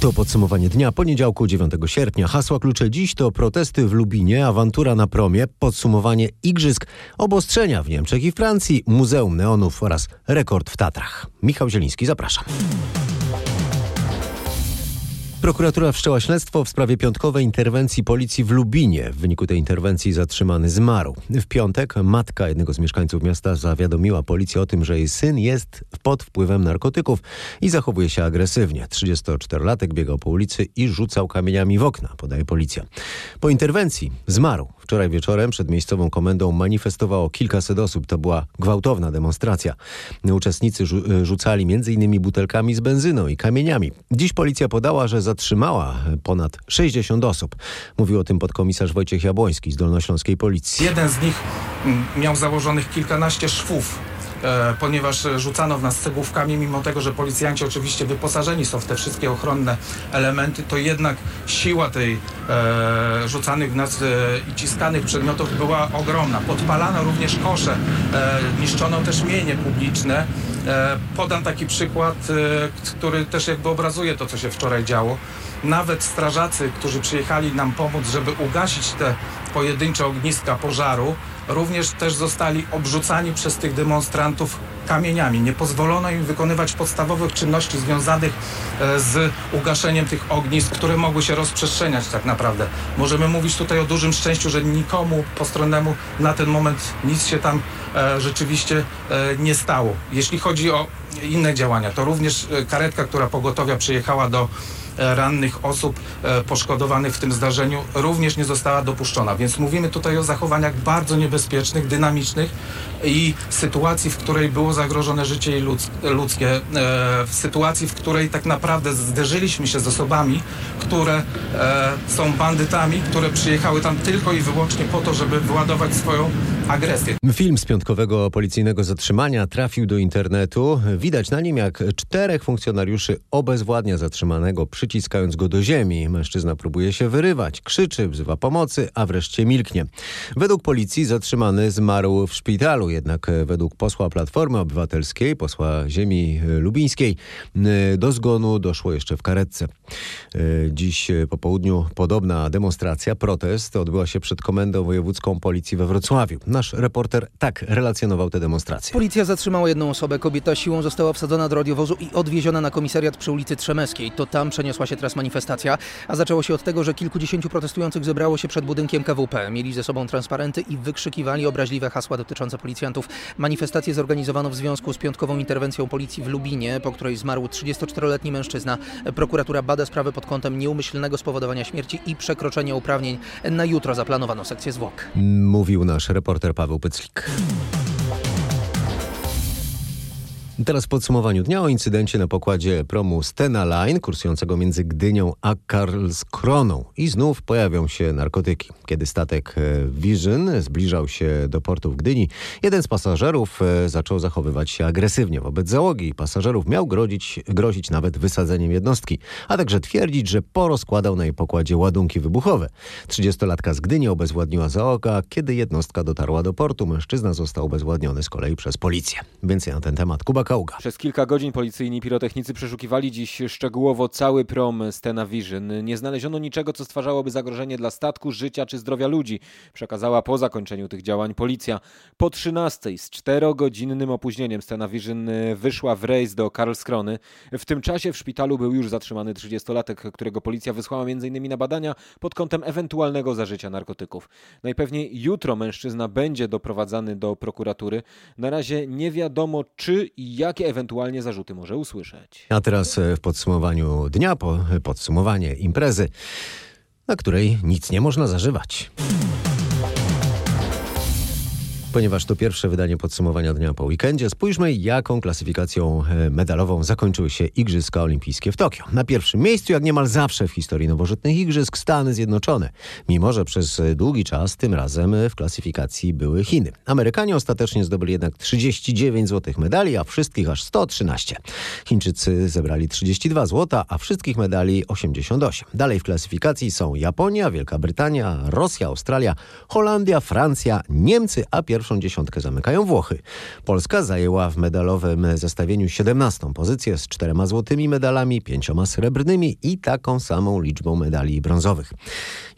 To podsumowanie dnia poniedziałku 9 sierpnia. Hasła klucze dziś to protesty w Lubinie, awantura na promie, podsumowanie igrzysk, obostrzenia w Niemczech i Francji, Muzeum Neonów oraz rekord w Tatrach. Michał Zieliński, zapraszam. Prokuratura wszczęła śledztwo w sprawie piątkowej interwencji policji w Lubinie. W wyniku tej interwencji zatrzymany zmarł. W piątek matka jednego z mieszkańców miasta zawiadomiła policję o tym, że jej syn jest pod wpływem narkotyków i zachowuje się agresywnie. 34-latek biegał po ulicy i rzucał kamieniami w okna, podaje policja. Po interwencji zmarł. Wczoraj wieczorem przed miejscową komendą manifestowało kilkaset osób. To była gwałtowna demonstracja. Uczestnicy rzucali m.in. butelkami z benzyną i kamieniami. Dziś policja podała, że zatrzymała ponad 60 osób. Mówił o tym podkomisarz Wojciech Jabłoński z Dolnośląskiej Policji. Jeden z nich mm, miał założonych kilkanaście szwów E, ponieważ rzucano w nas cegłówkami, mimo tego, że policjanci oczywiście wyposażeni są w te wszystkie ochronne elementy, to jednak siła tej e, rzucanych w nas e, i ciskanych przedmiotów była ogromna. Podpalano również kosze, e, niszczono też mienie publiczne. E, podam taki przykład, e, który też jakby obrazuje to, co się wczoraj działo. Nawet strażacy, którzy przyjechali nam pomóc, żeby ugasić te pojedyncze ogniska pożaru, również też zostali obrzucani przez tych demonstrantów kamieniami. Nie pozwolono im wykonywać podstawowych czynności związanych e, z ugaszeniem tych ognisk, które mogły się rozprzestrzeniać tak naprawdę. Możemy mówić tutaj o dużym szczęściu, że nikomu postronnemu na ten moment nic się tam e, rzeczywiście e, nie stało. Jeśli chodzi o inne działania, to również karetka, która pogotowia przyjechała do rannych osób e, poszkodowanych w tym zdarzeniu również nie została dopuszczona. Więc mówimy tutaj o zachowaniach bardzo niebezpiecznych, dynamicznych i sytuacji, w której było zagrożone życie ludzkie, e, w sytuacji, w której tak naprawdę zderzyliśmy się z osobami, które są bandytami, które przyjechały tam tylko i wyłącznie po to, żeby wyładować swoją agresję. Film z piątkowego policyjnego zatrzymania trafił do internetu. Widać na nim, jak czterech funkcjonariuszy obezwładnia zatrzymanego, przyciskając go do ziemi. Mężczyzna próbuje się wyrywać, krzyczy, wzywa pomocy, a wreszcie milknie. Według policji zatrzymany zmarł w szpitalu, jednak według posła Platformy Obywatelskiej, posła ziemi lubińskiej, do zgonu doszło jeszcze w karetce. Dziś po południu podobna demonstracja, protest odbyła się przed Komendą Wojewódzką Policji we Wrocławiu. Nasz reporter tak relacjonował te demonstracje. Policja zatrzymała jedną osobę. Kobieta siłą została wsadzona do radiowozu i odwieziona na komisariat przy ulicy Trzemeskiej. To tam przeniosła się teraz manifestacja, a zaczęło się od tego, że kilkudziesięciu protestujących zebrało się przed budynkiem KWP. Mieli ze sobą transparenty i wykrzykiwali obraźliwe hasła dotyczące policjantów. Manifestację zorganizowano w związku z piątkową interwencją policji w Lubinie, po której zmarł 34-letni mężczyzna. Prokuratura bada sprawę pod kątem nieumyślnego spowodowania śmierci i przekroczenia uprawnień. Na jutro zaplanowano sekcję zwłok. Mówił nasz reporter Paweł Pyclik. Teraz w podsumowaniu dnia o incydencie na pokładzie promu Stena Line kursującego między Gdynią a Karlskroną. I znów pojawią się narkotyki. Kiedy statek e, Vision zbliżał się do portu w Gdyni, jeden z pasażerów e, zaczął zachowywać się agresywnie wobec załogi pasażerów miał grozić, grozić nawet wysadzeniem jednostki, a także twierdzić, że porozkładał na jej pokładzie ładunki wybuchowe. 30-latka z Gdyni obezwładniła załoga. Kiedy jednostka dotarła do portu, mężczyzna został obezwładniony z kolei przez policję. Więcej na ten temat Kuba Przez kilka godzin policyjni pirotechnicy przeszukiwali dziś szczegółowo cały prom Stena Vision. Nie znaleziono niczego, co stwarzałoby zagrożenie dla statku, życia czy zdrowia ludzi, przekazała po zakończeniu tych działań policja. Po 13 z czterogodzinnym opóźnieniem Stena Vision wyszła w rejs do Karlskrony. W tym czasie w szpitalu był już zatrzymany 30-latek, którego policja wysłała m.in. na badania pod kątem ewentualnego zażycia narkotyków. Najpewniej jutro mężczyzna będzie doprowadzany do prokuratury. Na razie nie wiadomo, czy i jakie ewentualnie zarzuty może usłyszeć. A teraz e, w podsumowaniu dnia, podsumowanie imprezy, na której nic nie można zażywać. Ponieważ to pierwsze wydanie podsumowania dnia po weekendzie, spójrzmy jaką klasyfikacją e, medalową zakończyły się Igrzyska Olimpijskie w Tokio. Na pierwszym miejscu, jak niemal zawsze w historii nowożytnych Igrzysk, Stany Zjednoczone. Mimo, że przez długi czas tym razem w klasyfikacji były Chiny. Amerykanie ostatecznie zdobyli jednak 39 złotych medali, a wszystkich aż 113. Chińczycy zebrali 32 złota, a wszystkich medali 88. Dalej w klasyfikacji są Japonia, Wielka Brytania, Rosja, Australia, Holandia, Francja, Niemcy, a pierwszy pierwszą dziesiątkę zamykają Włochy. Polska zajęła w medalowym zestawieniu 17 pozycję z czterema złotymi medalami, pięcioma srebrnymi i taką samą liczbą medali brązowych.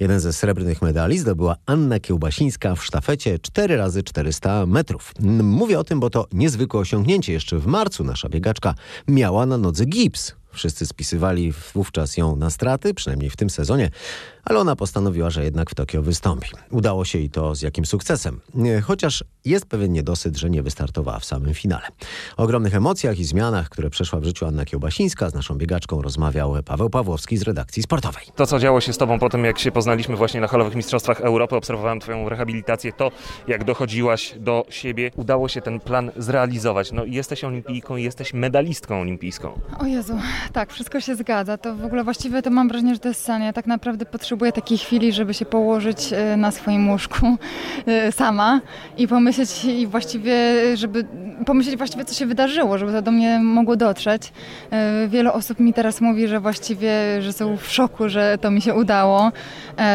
Jeden ze srebrnych medali zdobyła Anna Kiełbasińska w sztafecie 4 razy 400 metrów. Mówię o tym, bo to niezwykłe osiągnięcie. Jeszcze w marcu nasza biegaczka miała na nodze gips. Wszyscy spisywali wówczas ją na straty, przynajmniej w tym sezonie, ale ona postanowiła, że jednak w Tokio wystąpi. Udało się i to z jakim sukcesem. Chociaż jest pewien niedosyt, że nie wystartowała w samym finale. O ogromnych emocjach i zmianach, które przeszła w życiu Anna Kiełbasińska, z naszą biegaczką rozmawiał Paweł Pawłowski z redakcji sportowej. To, co działo się z Tobą po tym, jak się poznaliśmy właśnie na halowych mistrzostwach Europy, obserwowałem Twoją rehabilitację, to jak dochodziłaś do siebie, udało się ten plan zrealizować. No jesteś olimpijką, jesteś medalistką olimpijską. O Jezu, tak, wszystko się zgadza. To w ogóle właściwie to mam wrażenie, że to jest sen. Ja tak naprawdę potrzebuję takiej chwili, żeby się położyć e, na swoim łóżku e, sama i pomyśleć i właściwie, żeby pomyśleć właściwie, co się wydarzyło, żeby to do mnie mogło dotrzeć. E, wiele osób mi teraz mówi, że właściwie, że są w szoku, że to mi się udało,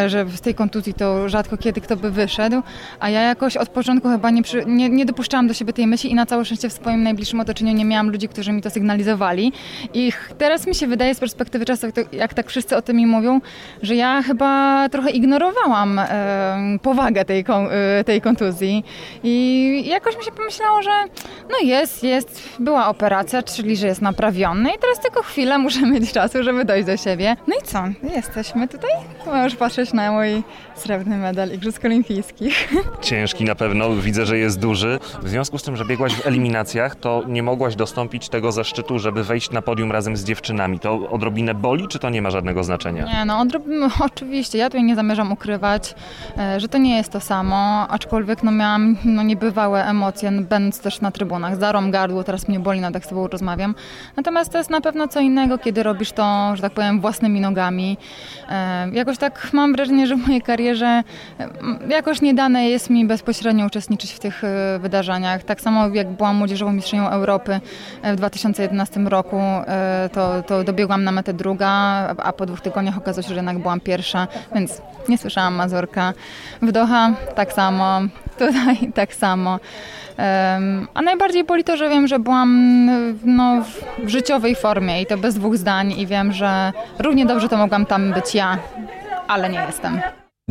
że z tej kontuzji to rzadko kiedy kto by wyszedł, a ja jakoś od początku chyba nie, przy, nie, nie dopuszczałam do siebie tej myśli i na całe szczęście w swoim najbliższym otoczeniu nie miałam ludzi, którzy mi to sygnalizowali. I teraz mi się wydaje z perspektywy czasu, jak, tak wszyscy o tym mi mówią, że ja chyba trochę ignorowałam e, powagę tej, kon, e, tej kontuzji i jakoś mi się pomyślało, że no jest, jest, była operacja, czyli że jest naprawiony i teraz tylko chwilę muszę mieć czasu, żeby dojść do siebie. No i co? Jesteśmy tutaj. Możesz patrzeć na mój srebrny medal Igrzysk Olimpijskich. Ciężki na pewno, widzę, że jest duży. W związku z tym, że biegłaś w eliminacjach, to nie mogłaś dostąpić tego zaszczytu, żeby wejść na podium razem z dziewczynami. To odrobinę boli, czy to nie ma żadnego znaczenia? Nie, no odrob- oczywiście, ja tutaj nie zamierzam ukrywać, e, że to nie jest to samo, aczkolwiek no miałam no, niebywałe emocje, będąc też na trybunach. Zarom gardło, teraz mnie boli, nawet jak z tobą rozmawiam. Natomiast to jest na pewno co innego, kiedy robisz to, że tak powiem, własnymi nogami. E, jakoś tak mam wrażenie, że w mojej karierze e, jakoś nie dane jest mi bezpośrednio uczestniczyć w tych wydarzeniach. Tak samo jak byłam młodzieżową mistrzenią Europy w 2011 roku, to, to dobiegłam na metę druga, a po dwóch tygodniach okazało się, że jednak byłam pierwsza, więc nie słyszałam Mazurka. W Doha tak samo, tutaj tak samo. A najbardziej boli to, że wiem, że byłam no, w życiowej formie i to bez dwóch zdań i wiem, że równie dobrze to mogłam tam być ja, ale nie jestem.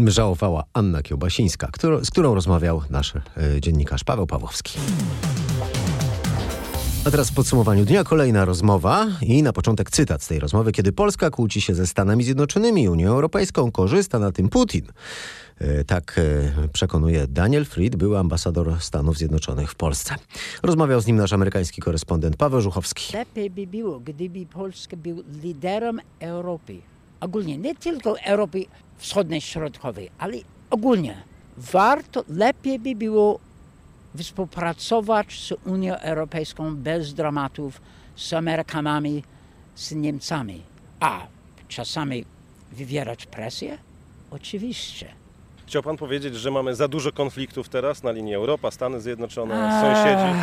Żałowała Anna Kiełbasińska, z którą rozmawiał nasz y, dziennikarz Paweł Pawłowski. A teraz w podsumowaniu dnia kolejna rozmowa i na początek cytat z tej rozmowy. Kiedy Polska kłóci się ze Stanami Zjednoczonymi, Unią Europejską, korzysta na tym Putin. E, tak e, przekonuje Daniel Fried, były ambasador Stanów Zjednoczonych w Polsce. Rozmawiał z nim nasz amerykański korespondent Paweł Żuchowski. Lepiej by było, gdyby Polska był liderem Europy. Ogólnie, nie tylko Europy Wschodniej, Środkowej, ale ogólnie. Warto, lepiej by było współpracować z Unią Europejską bez dramatów, z Amerykanami, z Niemcami. A czasami wywierać presję? Oczywiście. Chciał pan powiedzieć, że mamy za dużo konfliktów teraz na linii Europa, Stany Zjednoczone, sąsiedzi?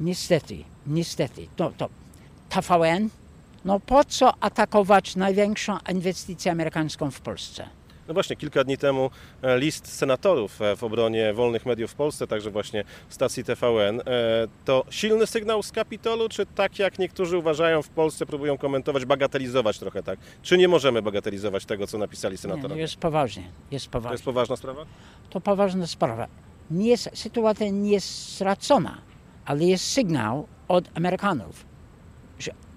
Niestety, niestety. To, to TVN, no po co atakować największą inwestycję amerykańską w Polsce? No właśnie, kilka dni temu e, list senatorów e, w obronie wolnych mediów w Polsce, także właśnie stacji TVN. E, to silny sygnał z Kapitolu, czy tak jak niektórzy uważają w Polsce, próbują komentować, bagatelizować trochę tak? Czy nie możemy bagatelizować tego, co napisali senatorowie? Nie, jest poważnie, jest poważnie. To jest poważna sprawa? To poważna sprawa. Nie jest, sytuacja nie jest stracona, ale jest sygnał od Amerykanów,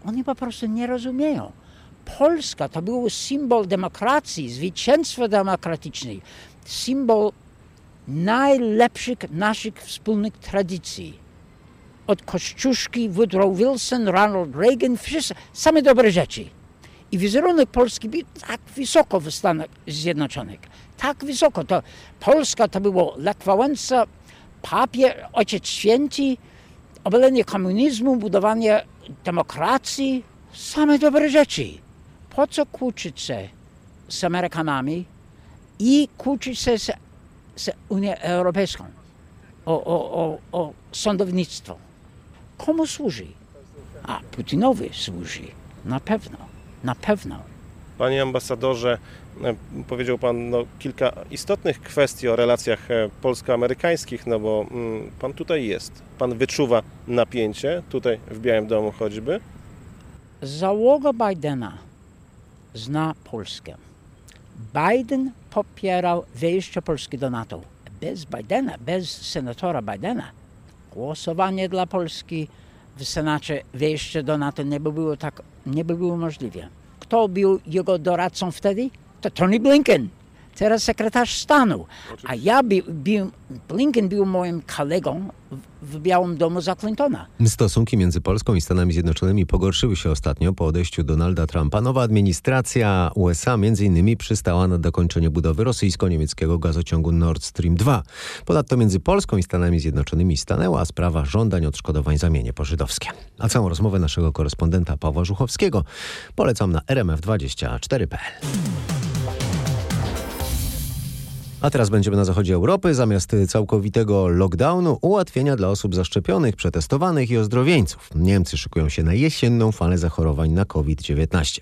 oni po prostu nie rozumieją Polska to był symbol demokracji, zwycięstwa demokratycznej, symbol najlepszych naszych wspólnych tradycji. Od Kościuszki, Woodrow Wilson, Ronald Reagan, wszyscy, same dobre rzeczy. I wizerunek Polski był tak wysoko w Stanach Zjednoczonych. Tak wysoko. To Polska to było Lech Wałęsa, papier, Ojciec Święty, obalenie komunizmu, budowanie demokracji. Same dobre rzeczy po co kłócić się z Amerykanami i kłócić się z, z Unią Europejską o, o, o, o sądownictwo? Komu służy? A Putinowi służy. Na pewno, na pewno. Panie ambasadorze, powiedział Pan no, kilka istotnych kwestii o relacjach e, polsko-amerykańskich, no bo mm, Pan tutaj jest. Pan wyczuwa napięcie, tutaj w Białym Domu choćby. Załoga Bidena zna Polskę. Biden popierał wejście Polski do NATO. Bez Bidena, bez senatora Bidena, głosowanie dla Polski w Senacie, wejście do NATO nie by było tak, nie by było możliwe. Kto był jego doradcą wtedy? To Tony Blinken, teraz sekretarz stanu. A ja by, był, Blinken był moim kolegą w, w Białym Domu za Clintona. Stosunki między Polską i Stanami Zjednoczonymi pogorszyły się ostatnio po odejściu Donalda Trumpa. Nowa administracja USA m.in. przystała na dokończenie budowy rosyjsko-niemieckiego gazociągu Nord Stream 2. Ponadto między Polską i Stanami Zjednoczonymi stanęła sprawa żądań odszkodowań za mienie pożydowskie. A całą rozmowę naszego korespondenta Pawła Żuchowskiego polecam na rmf24.pl. A teraz będziemy na zachodzie Europy. Zamiast całkowitego lockdownu ułatwienia dla osób zaszczepionych, przetestowanych i ozdrowieńców. Niemcy szykują się na jesienną falę zachorowań na COVID-19.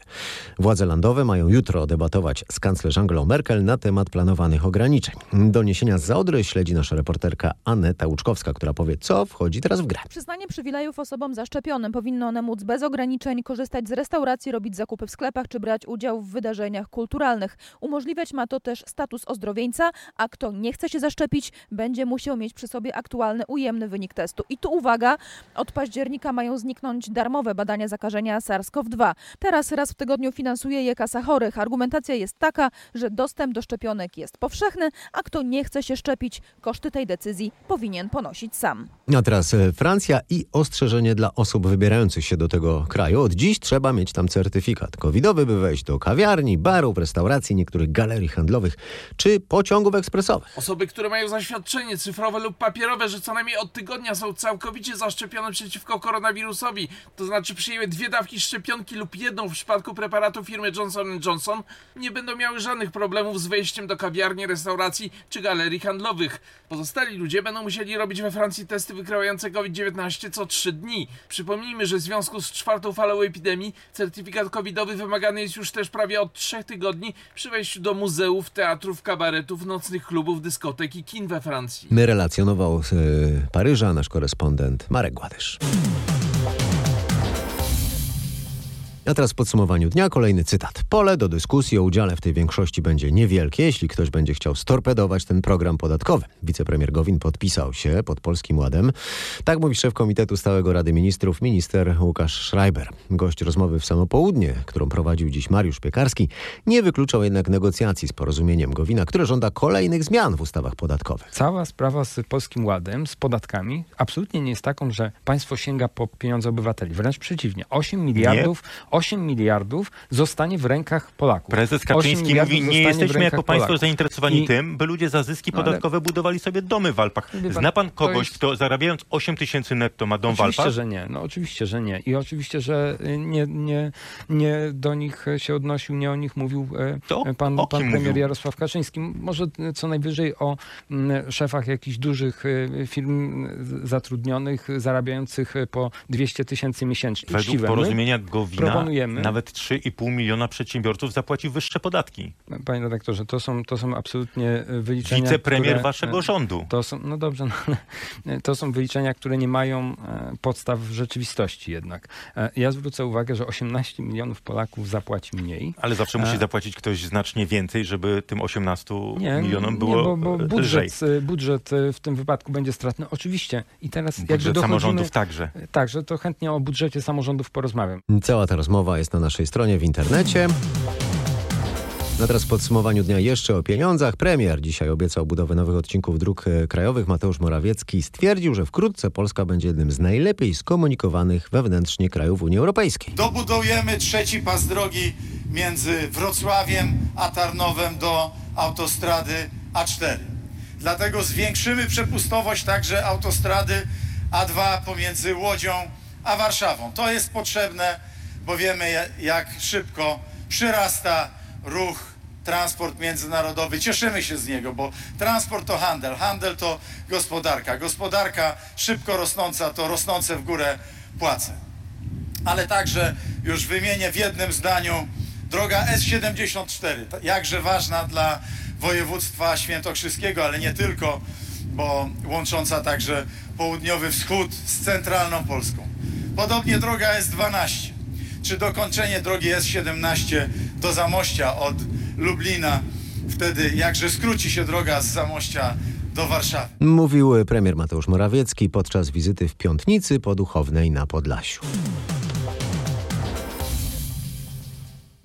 Władze landowe mają jutro debatować z kanclerz Angelą Merkel na temat planowanych ograniczeń. Doniesienia z Zaodry śledzi nasza reporterka Aneta Łuczkowska, która powie, co wchodzi teraz w grę. Przyznanie przywilejów osobom zaszczepionym powinno one móc bez ograniczeń korzystać z restauracji, robić zakupy w sklepach czy brać udział w wydarzeniach kulturalnych. Umożliwiać ma to też status ozdrowieńca, a kto nie chce się zaszczepić, będzie musiał mieć przy sobie aktualny, ujemny wynik testu. I tu uwaga, od października mają zniknąć darmowe badania zakażenia SARS-CoV-2. Teraz raz w tygodniu finansuje je kasa chorych. Argumentacja jest taka, że dostęp do szczepionek jest powszechny, a kto nie chce się szczepić, koszty tej decyzji powinien ponosić sam. A teraz e, Francja i ostrzeżenie dla osób wybierających się do tego kraju. Od dziś trzeba mieć tam certyfikat covidowy, by wejść do kawiarni, barów, restauracji, niektórych galerii handlowych czy pociągów ekspresowych. Osoby, które mają zaświadczenie cyfrowe lub papierowe, że co najmniej od tygodnia są całkowicie zaszczepione przeciwko koronawirusowi, to znaczy przyjęły dwie dawki szczepionki lub jedną w przypadku preparatu firmy Johnson Johnson, nie będą miały żadnych problemów z wejściem do kawiarni, restauracji czy galerii handlowych. Pozostali ludzie będą musieli robić we Francji testy wykrywające COVID-19 co 3 dni. Przypomnijmy, że w związku z czwartą falą epidemii certyfikat covidowy wymagany jest już też prawie od 3 tygodni przy wejściu do muzeów, teatrów, kabaretów, nocnych klubów, dyskotek i kin we Francji. My relacjonował z y, Paryża nasz korespondent Marek Gładysz. A teraz w podsumowaniu dnia kolejny cytat. Pole do dyskusji o udziale w tej większości będzie niewielkie, jeśli ktoś będzie chciał storpedować ten program podatkowy. Wicepremier Gowin podpisał się pod Polskim Ładem. Tak mówi szef Komitetu Stałego Rady Ministrów, minister Łukasz Schreiber. Gość rozmowy w samo południe, którą prowadził dziś Mariusz Piekarski, nie wykluczał jednak negocjacji z porozumieniem Gowina, które żąda kolejnych zmian w ustawach podatkowych. Cała sprawa z Polskim Ładem, z podatkami, absolutnie nie jest taką, że państwo sięga po pieniądze obywateli. Wręcz przeciwnie. 8 miliardów, 8 miliardów zostanie w rękach Polaków. Prezes 8 Kaczyński mówi, nie w jesteśmy jako państwo Polaków. zainteresowani I- tym, by ludzie za zyski No ale- podatkowe budowali sobie domy w Alpach. Pan, Zna pan kogoś, jest- kto zarabiając 8 tysięcy netto ma dom w Oczywiście, Alpach? że nie. No oczywiście, że nie. I oczywiście, że nie, nie, nie do nich się odnosił, nie o nich mówił e, To pan, pan premier mówił? Jarosław Kaczyński. Może co najwyżej o mm, szefach jakichś dużych y, firm zatrudnionych, zarabiających po 200 tysięcy miesięcznie. Według Uczciwe. Porozumienia Gowina proponujemy- nawet 3,5 miliona przedsiębiorców zapłaci wyższe podatki. Panie redaktorze, to są, to są absolutnie y, wyliczenia, Wicepremier które, waszego y, rządu. To są, no dobrze, no, ale to są wyliczenia, które nie mają e, podstaw w rzeczywistości jednak. E, Ja zwrócę uwagę, że 18 milionów Polaków zapłaci mniej. Ale zawsze musi E, zapłacić ktoś znacznie więcej, żeby tym 18 Nie, milionom było nie, bo, bo e, lżej. budżet, e, budżet e, w tym wypadku będzie stratny. Oczywiście. I teraz jakby Budżet dochodzimy... samorządów także. Także to chętnie o budżecie samorządów porozmawiam. Cała ta rozmowa jest na naszej stronie w internecie. A teraz w podsumowaniu dnia jeszcze o pieniądzach. Premier dzisiaj obiecał budowę nowych odcinków dróg e, krajowych. Mateusz Morawiecki stwierdził, że wkrótce Polska będzie jednym z najlepiej skomunikowanych wewnętrznie krajów Unii Europejskiej. Dobudujemy trzeci pas drogi między Wrocławiem a Tarnowem do autostrady A4. Dlatego zwiększymy przepustowość także autostrady A2 pomiędzy Łodzią a Warszawą. To jest potrzebne, bo wiemy ja- jak szybko przyrasta ruch, transport międzynarodowy. Cieszymy się z niego, bo transport to handel, handel to gospodarka. Gospodarka szybko rosnąca to rosnące w górę płace ale także już wymienię w jednym zdaniu Droga S74, jakże ważna dla województwa świętokrzyskiego, ale nie tylko, bo łącząca także południowy wschód z centralną Polską. Podobnie droga S12, czy dokończenie drogi S17 do Zamościa od Lublina, wtedy jakże skróci się droga z Zamościa do Warszawy. Mówił premier Mateusz Morawiecki podczas wizyty w Piątnicy po Duchownej na Podlasiu.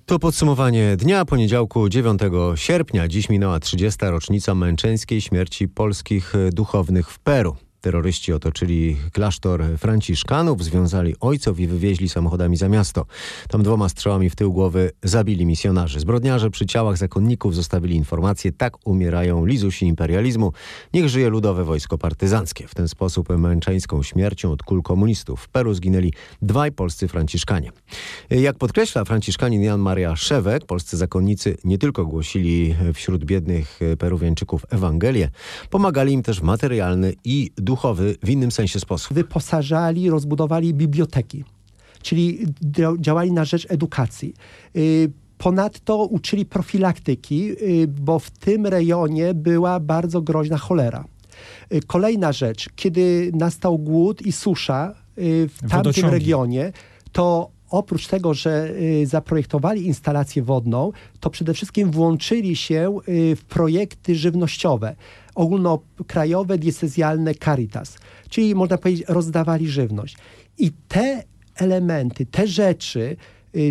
To podsumowanie dnia poniedziałku 9 sierpnia. Dziś minęła 30. rocznica męczeńskiej śmierci polskich duchownych w Peru. Terroryści otoczyli klasztor franciszkanów, związali ojców i wywieźli samochodami za miasto. Tam dwoma strzałami w tył głowy zabili misjonarzy. Zbrodniarze przy ciałach zakonników zostawili informację, tak umierają lizusi imperializmu. Niech żyje ludowe wojsko partyzanckie. W ten sposób męczeńską śmiercią od kul komunistów w Peru zginęli dwaj polscy franciszkanie. Jak podkreśla franciszkanin Jan Maria Szewek, polscy zakonnicy nie tylko głosili wśród biednych peruwiańczyków Ewangelię, pomagali im też w materialny i duchowy duchowy w innym sensie sposób. Wyposażali, rozbudowali biblioteki, czyli działali na rzecz edukacji. Ponadto uczyli profilaktyki, bo w tym rejonie była bardzo groźna cholera. Kolejna rzecz, kiedy nastał głód i susza w tamtym Wodociągi. regionie, to oprócz tego, że zaprojektowali instalację wodną, to przede wszystkim włączyli się w projekty żywnościowe ogólnokrajowe, diecezjalne Caritas, czyli można powiedzieć rozdawali żywność. I te elementy, te rzeczy,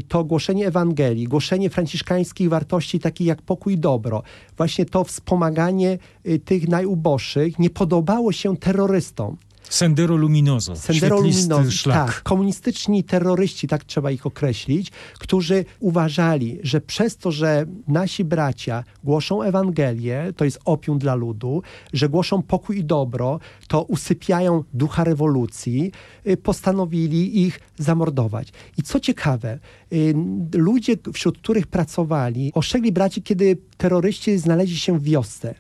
to głoszenie Ewangelii, głoszenie franciszkańskich wartości takich jak pokój i dobro, właśnie to wspomaganie tych najuboższych nie podobało się terrorystom. Sendero Luminoso, Sendero Luminoso, szlak. Tak, komunistyczni terroryści, tak trzeba ich określić, którzy uważali, że przez to, że nasi bracia głoszą Ewangelię, to jest opium dla ludu, że głoszą pokój i dobro, to usypiają ducha rewolucji, y, postanowili ich zamordować. I co ciekawe, y, ludzie, wśród których pracowali, ostrzegli braci, kiedy terroryści znaleźli się w wiosce,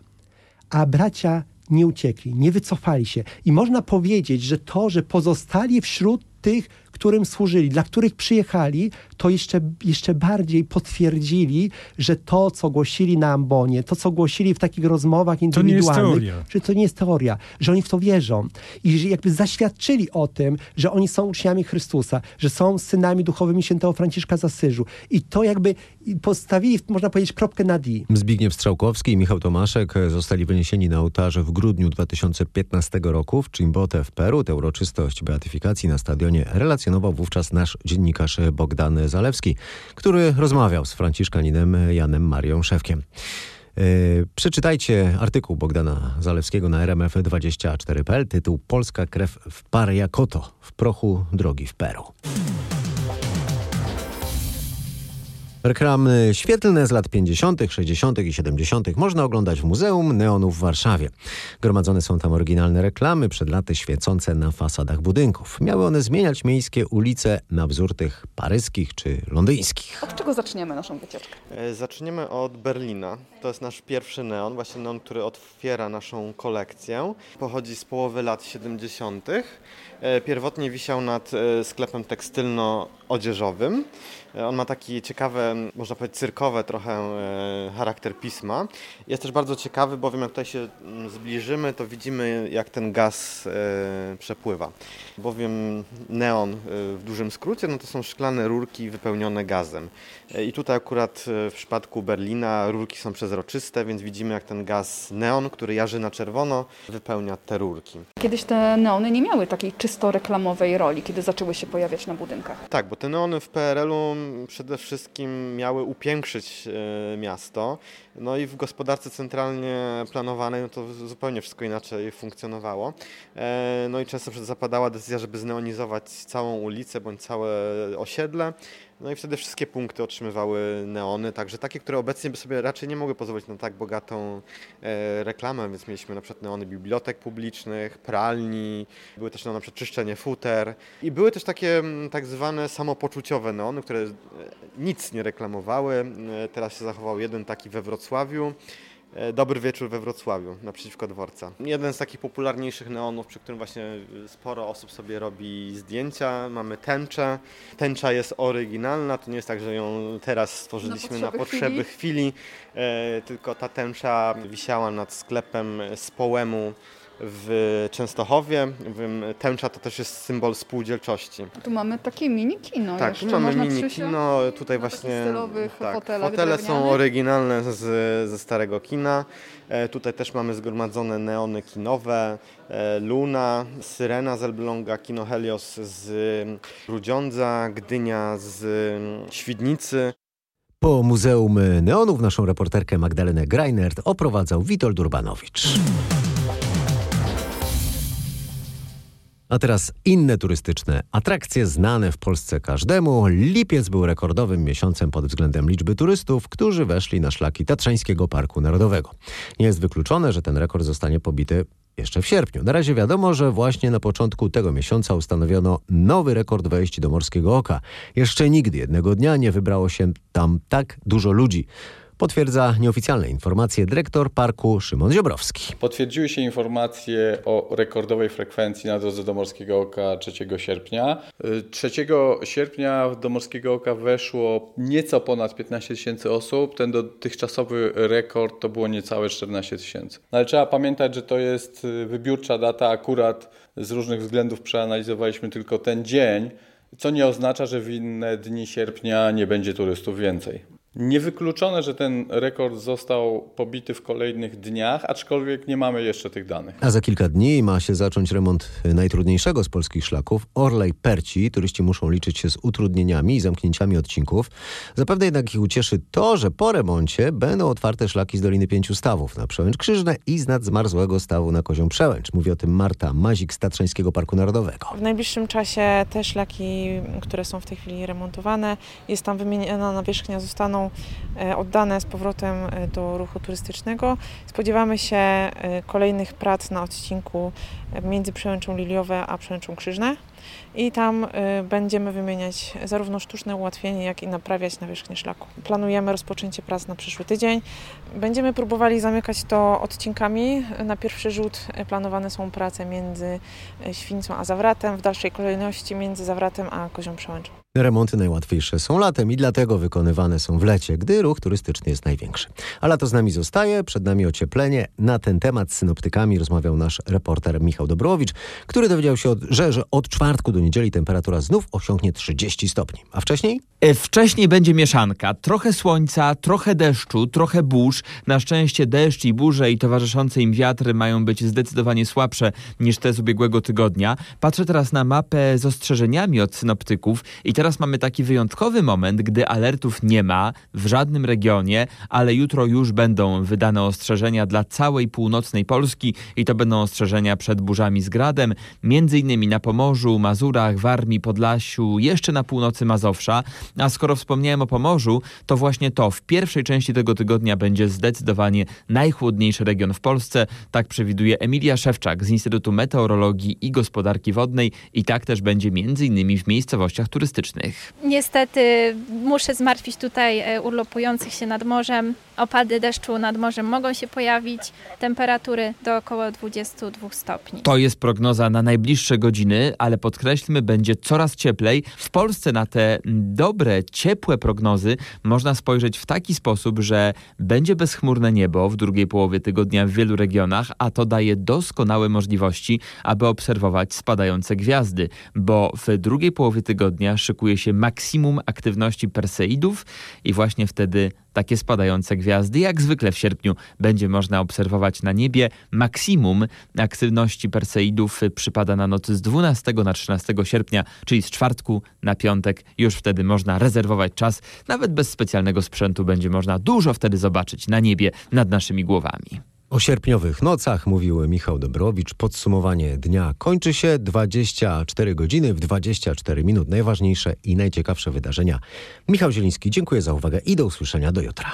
a bracia nie uciekli, nie wycofali się. I można powiedzieć, że to, że pozostali wśród tych, którym służyli, dla których przyjechali, to jeszcze, jeszcze bardziej potwierdzili, że to, co głosili na ambonie, to, co głosili w takich rozmowach indywidualnych, to że to nie jest teoria, że oni w to wierzą. I że jakby zaświadczyli o tym, że oni są uczniami Chrystusa, że są synami duchowymi świętego Franciszka z Asyżu. I to jakby postawili, można powiedzieć, kropkę na D. Zbigniew Strzałkowski i Michał Tomaszek zostali wyniesieni na ołtarze w grudniu 2015 roku w Chimbote w Peru. Tę uroczystość beatyfikacji na stadionie relacjonował wówczas nasz dziennikarz Bogdan Zalewski, który rozmawiał z franciszkaninem Janem Marią Szewkiem. Yy, przeczytajcie artykuł Bogdana Zalewskiego na rmf24.pl. Tytuł Polska krew w Pariakoto, w prochu drogi w Peru. Reklamy świetlne z lat 50., 60. i 70. można oglądać w Muzeum Neonów w Warszawie. Gromadzone są tam oryginalne reklamy przed laty świecące na fasadach budynków. Miały one zmieniać miejskie ulice na wzór tych paryskich czy londyńskich. Od czego zaczniemy naszą wycieczkę? E, zaczniemy od Berlina. To jest nasz pierwszy neon, właśnie neon, który otwiera naszą kolekcję. Pochodzi z połowy lat 70. E, pierwotnie wisiał nad e, sklepem tekstylno-odzieżowym. On ma taki ciekawy, można powiedzieć cyrkowe trochę charakter pisma. Jest też bardzo ciekawy, bowiem jak tutaj się mm, zbliżymy, to widzimy jak ten gaz przepływa. Bowiem neon w dużym skrócie no to są szklane rurki wypełnione gazem. I tutaj akurat w przypadku Berlina rurki są przezroczyste, więc widzimy jak ten gaz neon, który jarzy na czerwono, wypełnia te rurki. Kiedyś te neony nie miały takiej czysto reklamowej roli, kiedy zaczęły się pojawiać na budynkach. Tak, bo te neony w PRL-u przede wszystkim miały upiększyć e, miasto. No i w gospodarce centralnie planowanej no to zupełnie wszystko inaczej funkcjonowało. E, no i często zapadała decyzja, żeby zneonizować całą ulicę bądź całe osiedle. No i wtedy wszystkie punkty otrzymywały neony, także takie, które obecnie by sobie raczej nie mogły pozwolić na tak bogatą e, reklamę, więc mieliśmy na przykład neony bibliotek publicznych, pralni, były też neony na przykład czyszczenie futer i były też takie mm, tak zwane samopoczuciowe neony, które e, nic nie reklamowały. E, teraz się zachował jeden taki we Wrocławiu. E, Dobry Wieczór we Wrocławiu, naprzeciwko dworca. Jeden z takich popularniejszych neonów, przy którym właśnie sporo osób sobie robi zdjęcia. Mamy tęczę. Tęcza jest oryginalna, to nie jest tak, że ją teraz stworzyliśmy na potrzeby, na potrzeby chwili, chwili e, tylko ta tęcza wisiała nad sklepem z poemu w Częstochowie. Tęcza to też jest symbol spółdzielczości. Tu mamy takie mini kino Tak, tu mamy mini kino. Tutaj właśnie tak, fotele są oryginalne z, ze starego kina. E, tutaj też mamy zgromadzone neony kinowe, e, Luna, Syrena z Elbląga, Kino Helios z Grudziądza, Gdynia z Świdnicy. Po Muzeum Neonów naszą reporterkę Magdalenę Greinert oprowadzał Witold Urbanowicz. A teraz inne turystyczne atrakcje znane w Polsce każdemu. Lipiec był rekordowym miesiącem pod względem liczby turystów, którzy weszli na szlaki Tatrzańskiego Parku Narodowego. Nie jest wykluczone, że ten rekord zostanie pobity jeszcze w sierpniu. Na razie wiadomo, że właśnie na początku tego miesiąca ustanowiono nowy rekord wejść do Morskiego Oka. Jeszcze nigdy jednego dnia nie wybrało się tam tak dużo ludzi. Potwierdza nieoficjalne informacje dyrektor parku Szymon Ziobrowski. Potwierdziły się informacje o rekordowej frekwencji na drodze do Morskiego Oka 3 sierpnia. 3 sierpnia do Morskiego Oka weszło nieco ponad 15 tysięcy osób. Ten dotychczasowy rekord to było niecałe 14 tysięcy. No ale trzeba pamiętać, że to jest wybiórcza data. Akurat z różnych względów przeanalizowaliśmy tylko ten dzień, co nie oznacza, że w inne dni sierpnia nie będzie turystów więcej. Niewykluczone, że ten rekord został pobity w kolejnych dniach, aczkolwiek nie mamy jeszcze tych danych. A za kilka dni ma się zacząć remont najtrudniejszego z polskich szlaków, Orlej Perci. Turyści muszą liczyć się z utrudnieniami i zamknięciami odcinków. Zapewne jednak ich ucieszy to, że po remoncie będą otwarte szlaki z Doliny Pięciu Stawów na Przełęcz Krzyżne i z nadzmarzłego stawu na Kozią Przełęcz. Mówi o tym Marta Mazik z Tatrzańskiego Parku Narodowego. W najbliższym czasie te szlaki, które są w tej chwili remontowane, jest tam wymieniona nawierzchnia, zostaną e, oddane z powrotem e, do ruchu turystycznego. Spodziewamy się e, kolejnych prac na odcinku między Przełęczą Liliowe a Przełęczą Krzyżne i tam będziemy wymieniać zarówno sztuczne ułatwienie, jak i naprawiać nawierzchnię szlaku. Planujemy rozpoczęcie prac na przyszły tydzień. Będziemy próbowali zamykać to odcinkami. Na pierwszy rzut planowane są prace między Świńcą a Zawratem, w dalszej kolejności między Zawratem a Kozią Przełęczą. Remonty najłatwiejsze są latem i dlatego wykonywane są w lecie, gdy ruch turystyczny jest największy. A lato z nami zostaje, przed nami ocieplenie. Na ten temat z synoptykami rozmawiał nasz reporter Michał Dobrowicz, który dowiedział się, od, że, że od czwartku do niedzieli temperatura znów osiągnie 30 stopni. A wcześniej? Wcześniej będzie mieszanka. Trochę słońca, trochę deszczu, trochę burz. Na szczęście deszcz i burze i towarzyszące im wiatry mają być zdecydowanie słabsze niż te z ubiegłego tygodnia. Patrzę teraz na mapę z ostrzeżeniami od synoptyków i teraz mamy taki wyjątkowy moment, gdy alertów nie ma w żadnym regionie, ale jutro już będą wydane ostrzeżenia dla całej północnej Polski i to będą ostrzeżenia przed burzami z gradem, między innymi na Pomorzu, Mazurach, Warmii, Podlasiu, jeszcze na północy Mazowsza. A skoro wspomniałem o Pomorzu, to właśnie to w pierwszej części tego tygodnia będzie zdecydowanie najchłodniejszy region w Polsce. Tak przewiduje Emilia Szewczak z Instytutu Meteorologii i Gospodarki Wodnej i tak też będzie między innymi w miejscowościach turystycznych. Niestety muszę zmartwić tutaj e, urlopujących się nad morzem. Opady deszczu nad morzem mogą się pojawić. Temperatury do około 22 stopni. To jest prognoza na najbliższe godziny, ale podkreślmy, będzie coraz cieplej. W Polsce na te dobre, ciepłe prognozy można spojrzeć w taki sposób, że będzie bezchmurne niebo w drugiej połowie tygodnia w wielu regionach, a to daje doskonałe możliwości, aby obserwować spadające gwiazdy, bo w drugiej połowie tygodnia szykuje się maksimum aktywności Perseidów i właśnie wtedy takie spadające gwiazdy, jak zwykle w sierpniu, będzie można obserwować na niebie. Maksimum aktywności Perseidów przypada na nocy z 12 na 13 sierpnia, czyli z czwartku na piątek. Już wtedy można rezerwować czas. Nawet bez specjalnego sprzętu będzie można dużo wtedy zobaczyć na niebie nad naszymi głowami. O sierpniowych nocach mówił Michał Dobrowicz. Podsumowanie dnia kończy się 24 godziny w 24 minut. Najważniejsze i najciekawsze wydarzenia. Michał Zieliński, dziękuję za uwagę i do usłyszenia do jutra.